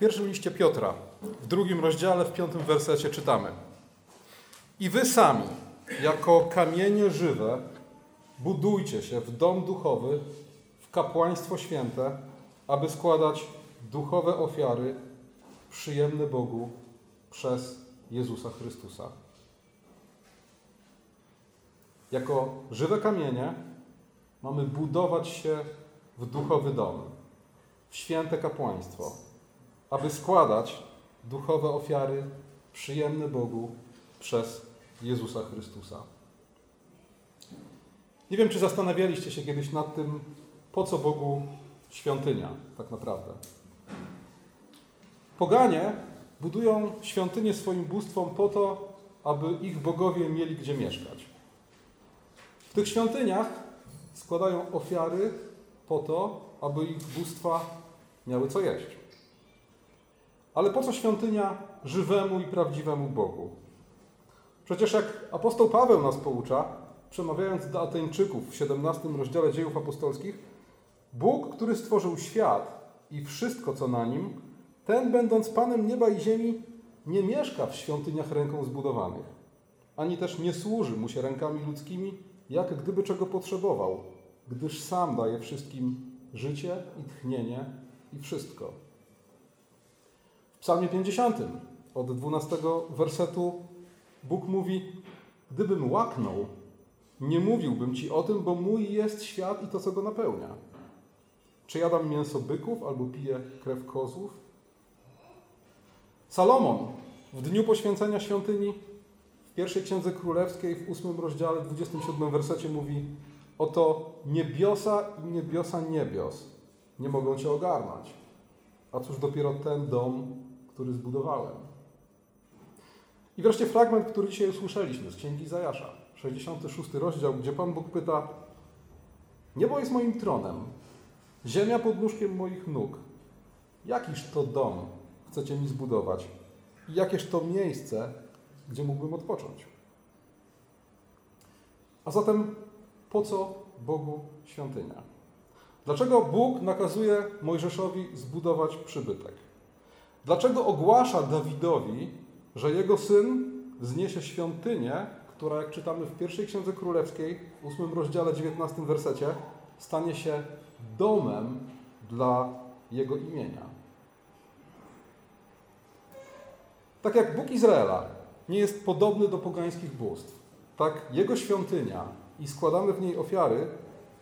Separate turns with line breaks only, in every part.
pierwszym liście Piotra, w drugim rozdziale, w piątym wersecie czytamy. I wy sami, jako kamienie żywe, budujcie się w dom duchowy, w kapłaństwo święte, aby składać duchowe ofiary przyjemne Bogu przez Jezusa Chrystusa. Jako żywe kamienie mamy budować się w duchowy dom, w święte kapłaństwo, aby składać duchowe ofiary przyjemne Bogu przez Jezusa Chrystusa. Nie wiem, czy zastanawialiście się kiedyś nad tym, po co Bogu świątynia tak naprawdę. Poganie budują świątynię swoim bóstwom po to, aby ich bogowie mieli gdzie mieszkać. W tych świątyniach składają ofiary po to, aby ich bóstwa miały co jeść. Ale po co świątynia żywemu i prawdziwemu Bogu? Przecież jak apostoł Paweł nas poucza, przemawiając do Ateńczyków w 17 rozdziale dziejów apostolskich, Bóg, który stworzył świat i wszystko, co na nim, ten, będąc Panem nieba i ziemi, nie mieszka w świątyniach ręką zbudowanych, ani też nie służy mu się rękami ludzkimi, jak gdyby czego potrzebował, gdyż sam daje wszystkim życie i tchnienie i wszystko. Psalmie 50 od 12 wersetu Bóg mówi: Gdybym łaknął, nie mówiłbym ci o tym, bo mój jest świat i to, co go napełnia. Czy jadam mięso byków albo piję krew kozłów? Salomon w dniu poświęcenia świątyni w pierwszej księdze królewskiej w ósmym rozdziale, 27 wersecie mówi: Oto niebiosa i niebiosa niebios nie mogą cię ogarnąć. A cóż dopiero ten dom, który zbudowałem. I wreszcie fragment, który dzisiaj usłyszeliśmy z księgi Zajasza, 66 rozdział, gdzie Pan Bóg pyta: Niebo jest moim tronem, ziemia pod nóżkiem moich nóg. Jakiż to dom chcecie mi zbudować? I jakież to miejsce, gdzie mógłbym odpocząć? A zatem po co Bogu świątynia? Dlaczego Bóg nakazuje Mojżeszowi zbudować przybytek? Dlaczego ogłasza Dawidowi, że jego syn zniesie świątynię, która, jak czytamy w pierwszej księdze królewskiej, w 8 rozdziale, 19 wersecie, stanie się domem dla jego imienia? Tak jak Bóg Izraela nie jest podobny do pogańskich bóstw, tak jego świątynia i składane w niej ofiary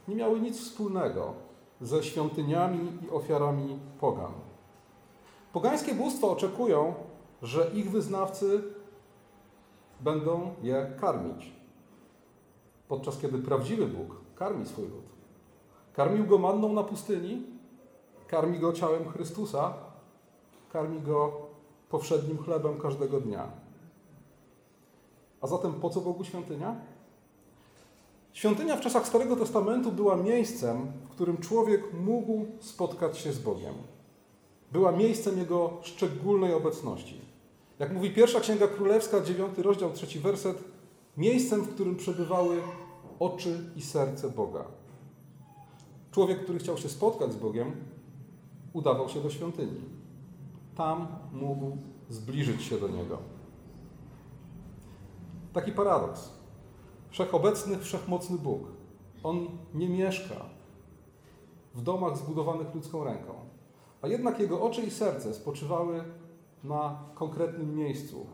nie miały nic wspólnego ze świątyniami i ofiarami pogan. Pogańskie bóstwa oczekują, że ich wyznawcy będą je karmić, podczas kiedy prawdziwy Bóg karmi swój lud. Karmił go manną na pustyni, karmi go ciałem Chrystusa, karmi go powszednim chlebem każdego dnia. A zatem po co Bogu świątynia? Świątynia w czasach Starego Testamentu była miejscem, w którym człowiek mógł spotkać się z Bogiem. Była miejscem Jego szczególnej obecności. Jak mówi pierwsza Księga Królewska, dziewiąty rozdział, trzeci werset, miejscem, w którym przebywały oczy i serce Boga. Człowiek, który chciał się spotkać z Bogiem, udawał się do świątyni. Tam mógł zbliżyć się do Niego. Taki paradoks. Wszechobecny, wszechmocny Bóg. On nie mieszka w domach zbudowanych ludzką ręką, a jednak Jego oczy i serce spoczywały na konkretnym miejscu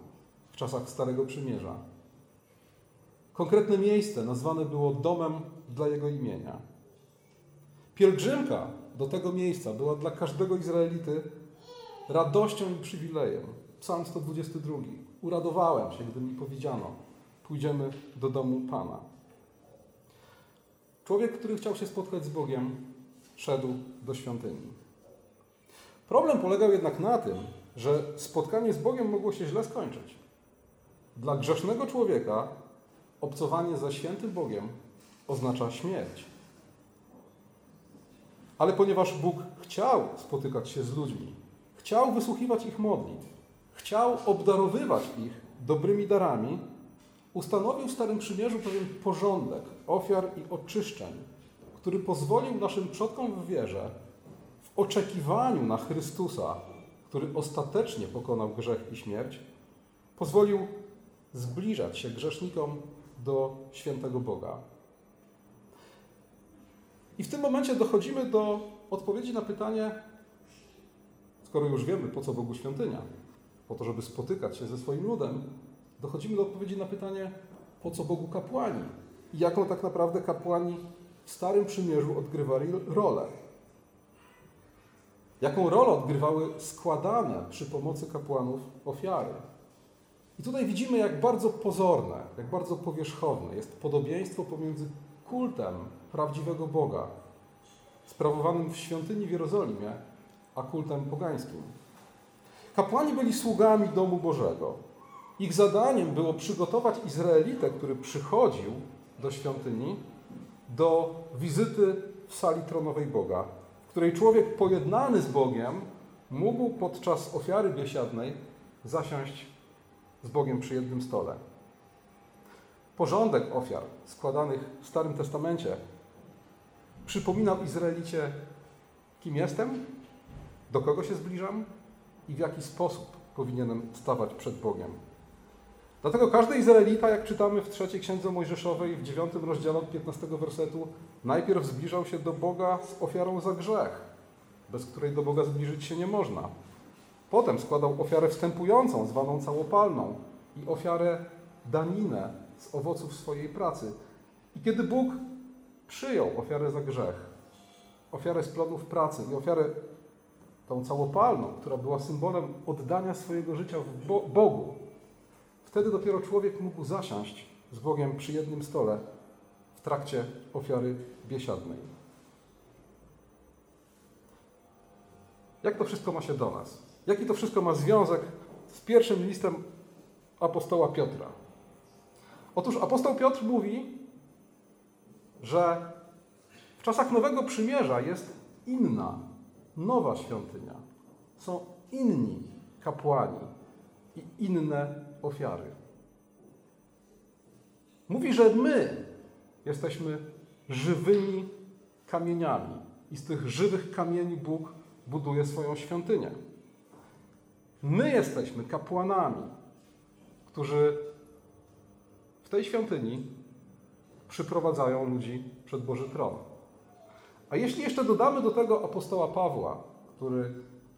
w czasach Starego Przymierza. Konkretne miejsce nazwane było domem dla Jego imienia. Pielgrzymka do tego miejsca była dla każdego Izraelity radością i przywilejem. Psalm 122. Uradowałem się, gdy mi powiedziano, pójdziemy do domu Pana. Człowiek, który chciał się spotkać z Bogiem, szedł do świątyni. Problem polegał jednak na tym, że spotkanie z Bogiem mogło się źle skończyć. Dla grzesznego człowieka obcowanie ze świętym Bogiem oznacza śmierć. Ale ponieważ Bóg chciał spotykać się z ludźmi, chciał wysłuchiwać ich modlitw, chciał obdarowywać ich dobrymi darami, ustanowił w Starym Przymierzu pewien porządek ofiar i oczyszczeń, który pozwolił naszym przodkom w wierze, oczekiwaniu na Chrystusa, który ostatecznie pokonał grzech i śmierć, pozwolił zbliżać się grzesznikom do świętego Boga. I w tym momencie dochodzimy do odpowiedzi na pytanie, skoro już wiemy, po co Bogu świątynia, po to, żeby spotykać się ze swoim ludem, dochodzimy do odpowiedzi na pytanie, po co Bogu kapłani i jaką tak naprawdę kapłani w Starym Przymierzu odgrywali rolę. Jaką rolę odgrywały składane przy pomocy kapłanów ofiary. I tutaj widzimy, jak bardzo pozorne, jak bardzo powierzchowne jest podobieństwo pomiędzy kultem prawdziwego Boga, sprawowanym w świątyni w Jerozolimie, a kultem pogańskim. Kapłani byli sługami domu Bożego. Ich zadaniem było przygotować Izraelitę, który przychodził do świątyni, do wizyty w sali tronowej Boga, której człowiek pojednany z Bogiem mógł podczas ofiary biesiadnej zasiąść z Bogiem przy jednym stole. Porządek ofiar składanych w Starym Testamencie przypominał Izraelicie, kim jestem, do kogo się zbliżam i w jaki sposób powinienem stawać przed Bogiem. Dlatego każdy Izraelita, jak czytamy w trzeciej księdze Mojżeszowej, w dziewiątym rozdziale od 15 wersetu, najpierw zbliżał się do Boga z ofiarą za grzech, bez której do Boga zbliżyć się nie można. Potem składał ofiarę wstępującą, zwaną całopalną, i ofiarę daninę z owoców swojej pracy. I kiedy Bóg przyjął ofiarę za grzech, ofiarę z plodów pracy i ofiarę tą całopalną, która była symbolem oddania swojego życia Bogu, wtedy dopiero człowiek mógł zasiąść z Bogiem przy jednym stole w trakcie ofiary biesiadnej. Jak to wszystko ma się do nas? Jaki to wszystko ma związek z pierwszym listem apostoła Piotra? Otóż apostoł Piotr mówi, że w czasach Nowego Przymierza jest inna, nowa świątynia. Są inni kapłani i inne ofiary. Mówi, że my jesteśmy żywymi kamieniami i z tych żywych kamieni Bóg buduje swoją świątynię. My jesteśmy kapłanami, którzy w tej świątyni przyprowadzają ludzi przed Boży Tron. A jeśli jeszcze dodamy do tego apostoła Pawła, który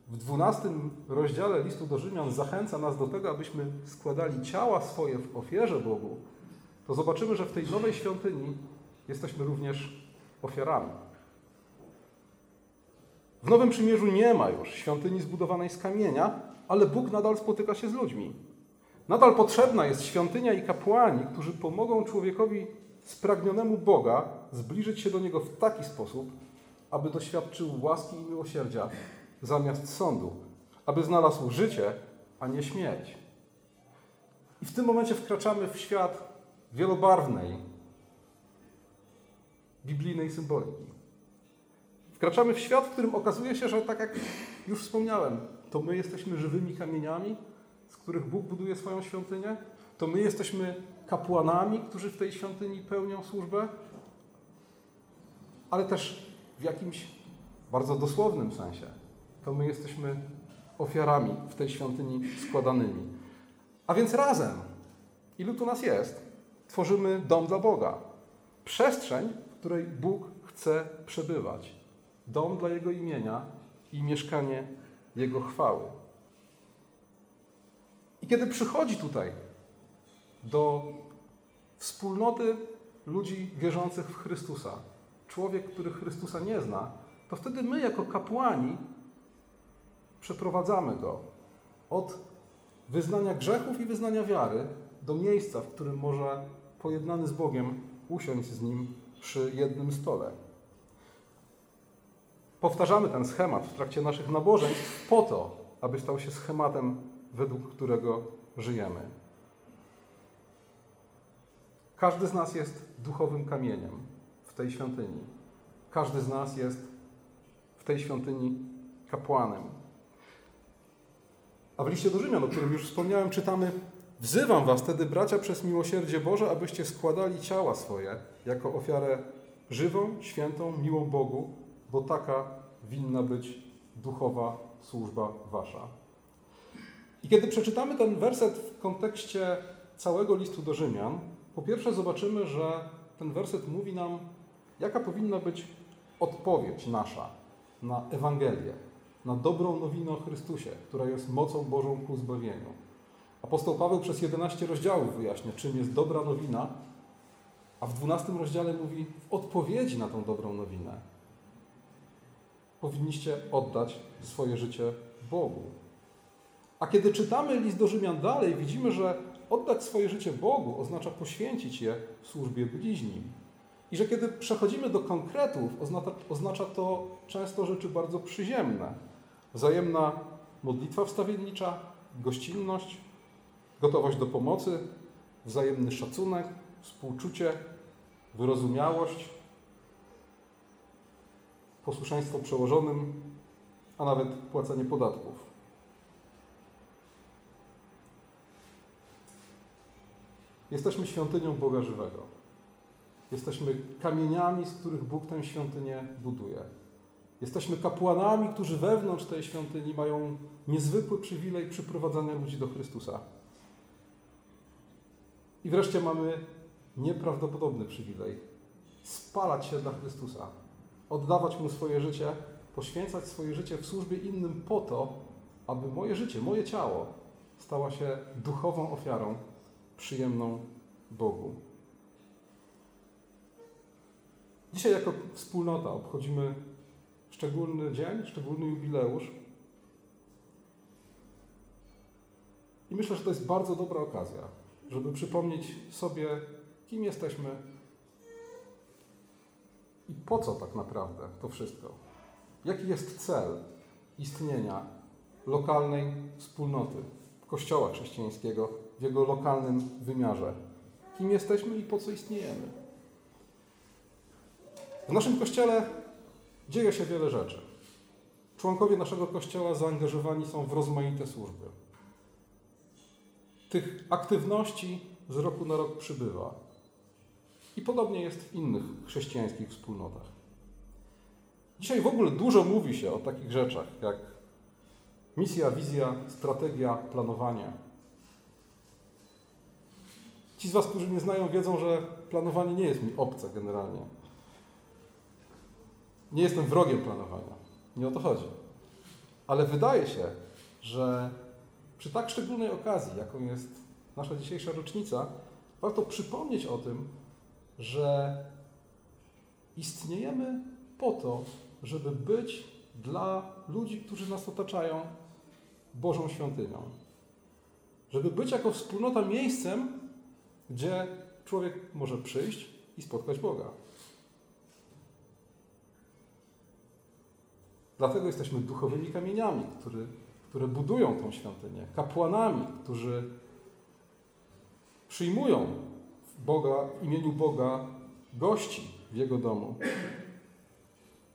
w 12 rozdziale listu do Rzymian zachęca nas do tego, abyśmy składali ciała swoje w ofierze Bogu, to zobaczymy, że w tej nowej świątyni jesteśmy również ofiarami. W Nowym Przymierzu nie ma już świątyni zbudowanej z kamienia, ale Bóg nadal spotyka się z ludźmi. Nadal potrzebna jest świątynia i kapłani, którzy pomogą człowiekowi spragnionemu Boga zbliżyć się do Niego w taki sposób, aby doświadczył łaski i miłosierdzia zamiast sądu, aby znalazł życie, a nie śmierć. I w tym momencie wkraczamy w świat wielobarwnej, biblijnej symboliki. Wkraczamy w świat, w którym okazuje się, że tak jak już wspomniałem, to my jesteśmy żywymi kamieniami, z których Bóg buduje swoją świątynię, to my jesteśmy kapłanami, którzy w tej świątyni pełnią służbę, ale też w jakimś bardzo dosłownym sensie to my jesteśmy ofiarami w tej świątyni składanymi. A więc razem, ilu tu nas jest, tworzymy dom dla Boga. Przestrzeń, w której Bóg chce przebywać. Dom dla Jego imienia i mieszkanie Jego chwały. I kiedy przychodzi tutaj do wspólnoty ludzi wierzących w Chrystusa, człowiek, który Chrystusa nie zna, to wtedy my, jako kapłani, przeprowadzamy go od wyznania grzechów i wyznania wiary do miejsca, w którym może pojednany z Bogiem usiąść z nim przy jednym stole. Powtarzamy ten schemat w trakcie naszych nabożeństw po to, aby stał się schematem, według którego żyjemy. Każdy z nas jest duchowym kamieniem w tej świątyni. Każdy z nas jest w tej świątyni kapłanem. A w liście do Rzymian, o którym już wspomniałem, czytamy: Wzywam was wtedy, bracia, przez miłosierdzie Boże, abyście składali ciała swoje jako ofiarę żywą, świętą, miłą Bogu, bo taka winna być duchowa służba wasza. I kiedy przeczytamy ten werset w kontekście całego listu do Rzymian, po pierwsze zobaczymy, że ten werset mówi nam, jaka powinna być odpowiedź nasza na Ewangelię, na dobrą nowinę o Chrystusie, która jest mocą Bożą ku zbawieniu. Apostoł Paweł przez 11 rozdziałów wyjaśnia, czym jest dobra nowina, a w 12 rozdziale mówi, w odpowiedzi na tą dobrą nowinę powinniście oddać swoje życie Bogu. A kiedy czytamy list do Rzymian dalej, widzimy, że oddać swoje życie Bogu oznacza poświęcić je w służbie bliźnim. I że kiedy przechodzimy do konkretów, oznacza, oznacza to często rzeczy bardzo przyziemne. Wzajemna modlitwa wstawiennicza, gościnność, gotowość do pomocy, wzajemny szacunek, współczucie, wyrozumiałość, posłuszeństwo przełożonym, a nawet płacenie podatków. Jesteśmy świątynią Boga żywego. Jesteśmy kamieniami, z których Bóg tę świątynię buduje. Jesteśmy kapłanami, którzy wewnątrz tej świątyni mają niezwykły przywilej przyprowadzania ludzi do Chrystusa. I wreszcie mamy nieprawdopodobny przywilej spalać się dla Chrystusa, oddawać Mu swoje życie, poświęcać swoje życie w służbie innym po to, aby moje życie, moje ciało stało się duchową ofiarą przyjemną Bogu. Dzisiaj jako wspólnota obchodzimy szczególny dzień, szczególny jubileusz. I myślę, że to jest bardzo dobra okazja, żeby przypomnieć sobie, kim jesteśmy i po co tak naprawdę to wszystko. Jaki jest cel istnienia lokalnej wspólnoty, Kościoła chrześcijańskiego w jego lokalnym wymiarze. Kim jesteśmy i po co istniejemy. W naszym Kościele dzieje się wiele rzeczy. Członkowie naszego Kościoła zaangażowani są w rozmaite służby. Tych aktywności z roku na rok przybywa. I podobnie jest w innych chrześcijańskich wspólnotach. Dzisiaj w ogóle dużo mówi się o takich rzeczach jak misja, wizja, strategia, planowanie. Ci z Was, którzy mnie znają, wiedzą, że planowanie nie jest mi obce generalnie. Nie jestem wrogiem planowania. Nie o to chodzi. Ale wydaje się, że przy tak szczególnej okazji, jaką jest nasza dzisiejsza rocznica, warto przypomnieć o tym, że istniejemy po to, żeby być dla ludzi, którzy nas otaczają, Bożą świątynią. Żeby być jako wspólnota miejscem, gdzie człowiek może przyjść i spotkać Boga. Dlatego jesteśmy duchowymi kamieniami, który, które budują tą świątynię, kapłanami, którzy przyjmują Boga, w imieniu Boga gości w Jego domu.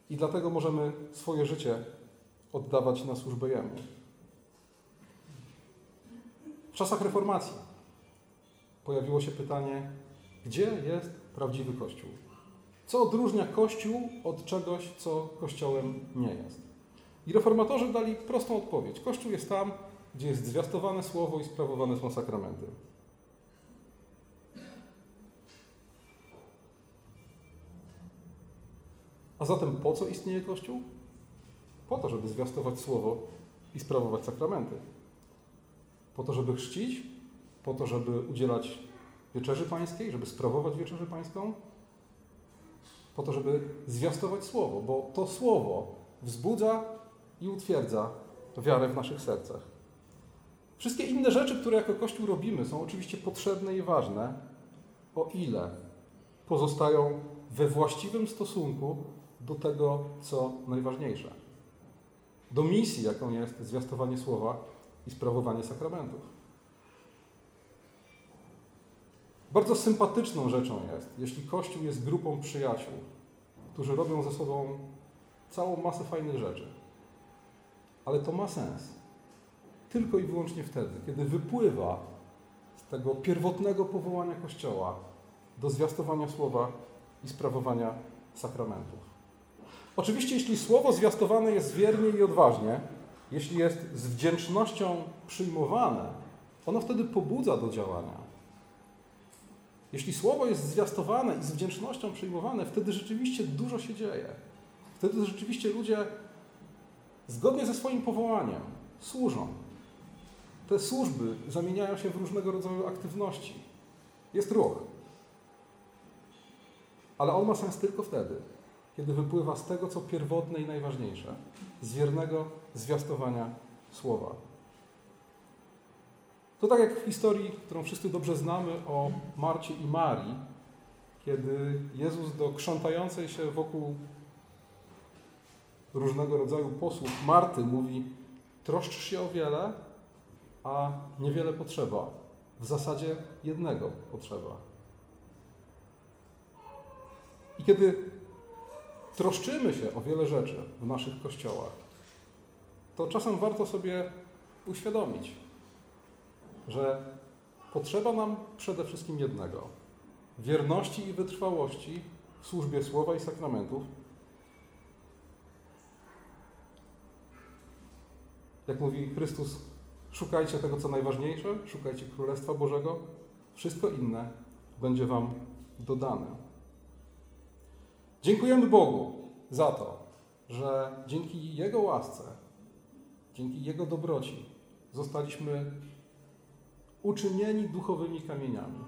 I dlatego możemy swoje życie oddawać na służbę Jemu. W czasach reformacji pojawiło się pytanie, gdzie jest prawdziwy Kościół? Co odróżnia Kościół od czegoś, co Kościołem nie jest? I reformatorzy dali prostą odpowiedź. Kościół jest tam, gdzie jest zwiastowane słowo i sprawowane są sakramenty. A zatem po co istnieje Kościół? Po to, żeby zwiastować słowo i sprawować sakramenty. Po to, żeby chrzcić, po to, żeby udzielać wieczerzy pańskiej, żeby sprawować wieczerzę pańską, po to, żeby zwiastować słowo, bo to słowo wzbudza i utwierdza wiarę w naszych sercach. Wszystkie inne rzeczy, które jako Kościół robimy, są oczywiście potrzebne i ważne, o ile pozostają we właściwym stosunku do tego, co najważniejsze. Do misji, jaką jest zwiastowanie słowa i sprawowanie sakramentów. Bardzo sympatyczną rzeczą jest, jeśli Kościół jest grupą przyjaciół, którzy robią ze sobą całą masę fajnych rzeczy. Ale to ma sens. Tylko i wyłącznie wtedy, kiedy wypływa z tego pierwotnego powołania Kościoła do zwiastowania słowa i sprawowania sakramentów. Oczywiście, jeśli słowo zwiastowane jest wiernie i odważnie, jeśli jest z wdzięcznością przyjmowane, ono wtedy pobudza do działania. Jeśli słowo jest zwiastowane i z wdzięcznością przyjmowane, wtedy rzeczywiście dużo się dzieje. Wtedy rzeczywiście ludzie zgodnie ze swoim powołaniem służą. Te służby zamieniają się w różnego rodzaju aktywności. Jest ruch. Ale on ma sens tylko wtedy, kiedy wypływa z tego, co pierwotne i najważniejsze z wiernego zwiastowania słowa. To tak jak w historii, którą wszyscy dobrze znamy o Marcie i Marii, kiedy Jezus do krzątającej się wokół różnego rodzaju posłów Marty mówi: Troszczysz się o wiele, a niewiele potrzeba. W zasadzie jednego potrzeba. I kiedy troszczymy się o wiele rzeczy w naszych kościołach, to czasem warto sobie uświadomić, że potrzeba nam przede wszystkim jednego: wierności i wytrwałości w służbie słowa i sakramentów. Jak mówi Chrystus, szukajcie tego, co najważniejsze, szukajcie Królestwa Bożego, wszystko inne będzie Wam dodane. Dziękujemy Bogu za to, że dzięki Jego łasce, dzięki Jego dobroci zostaliśmy uczynieni duchowymi kamieniami.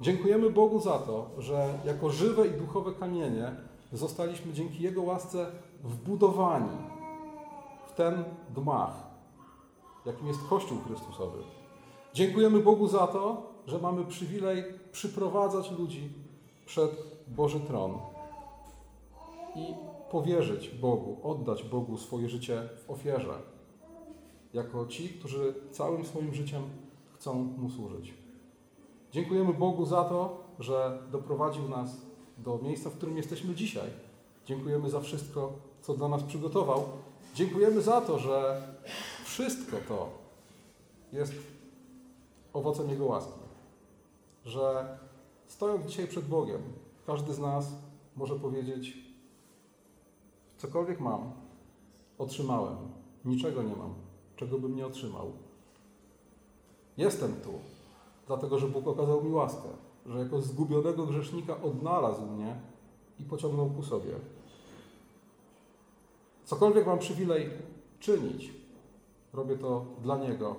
Dziękujemy Bogu za to, że jako żywe i duchowe kamienie zostaliśmy dzięki Jego łasce wbudowani w ten gmach, jakim jest Kościół Chrystusowy. Dziękujemy Bogu za to, że mamy przywilej przyprowadzać ludzi przed Boży tron i powierzyć Bogu, oddać Bogu swoje życie w ofierze, jako ci, którzy całym swoim życiem chcą Mu służyć. Dziękujemy Bogu za to, że doprowadził nas do miejsca, w którym jesteśmy dzisiaj. Dziękujemy za wszystko, co dla nas przygotował. Dziękujemy za to, że wszystko to jest owocem Jego łaski. Że stojąc dzisiaj przed Bogiem, każdy z nas może powiedzieć: Cokolwiek mam, otrzymałem. Niczego nie mam, czego bym nie otrzymał. Jestem tu, dlatego że Bóg okazał mi łaskę, że jako zgubionego grzesznika odnalazł mnie i pociągnął ku sobie. Cokolwiek mam przywilej czynić, robię to dla Niego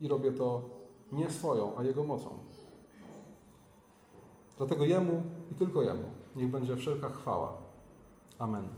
i robię to nie swoją, a Jego mocą. Dlatego Jemu i tylko Jemu niech będzie wszelka chwała. Amen.